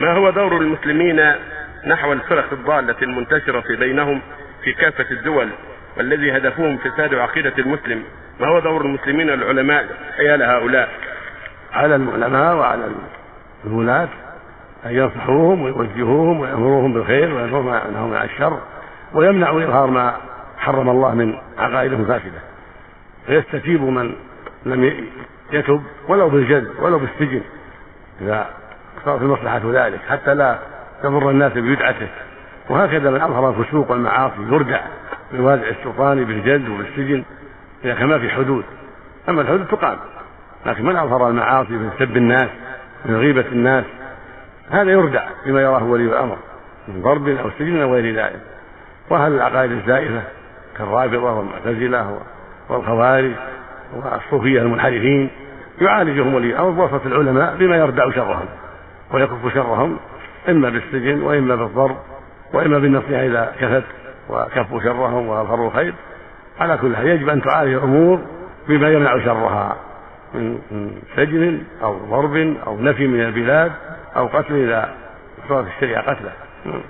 ما هو دور المسلمين نحو الفرق الضالة المنتشرة بينهم في كافة الدول والذي هدفهم فساد عقيدة المسلم؟ ما هو دور المسلمين العلماء حيال هؤلاء؟ على العلماء وعلى الولاة أن ينصحوهم ويوجهوهم ويأمروهم بالخير وينهوهم عن الشر ويمنعوا إظهار ما حرم الله من عقائدهم فاسدة ويستتيب من لم يتب ولو بالجد ولو بالسجن إذا صارت المصلحة ذلك حتى لا تضر الناس ببدعته. وهكذا من أظهر الفسوق والمعاصي يردع بالوازع السلطاني بالجلد وبالسجن إذا كان ما في حدود. أما الحدود تقام. لكن من أظهر المعاصي من سب الناس من غيبة الناس هذا يردع بما يراه ولي الأمر من ضرب أو سجن أو غير ذلك. وأهل العقائد الزائفة كالرافضة والمعتزلة والخوارج والصوفية المنحرفين يعالجهم ولي الأمر بواسطة العلماء بما يردع شرهم. ويكف شرهم إما بالسجن وإما بالضرب وإما بالنصيحة إذا كفت وكفوا شرهم وأظهروا الخير. على كل حال يجب أن تعالج الأمور بما يمنع شرها من سجن أو ضرب أو نفي من البلاد أو قتل إذا صارت الشريعة قتلة.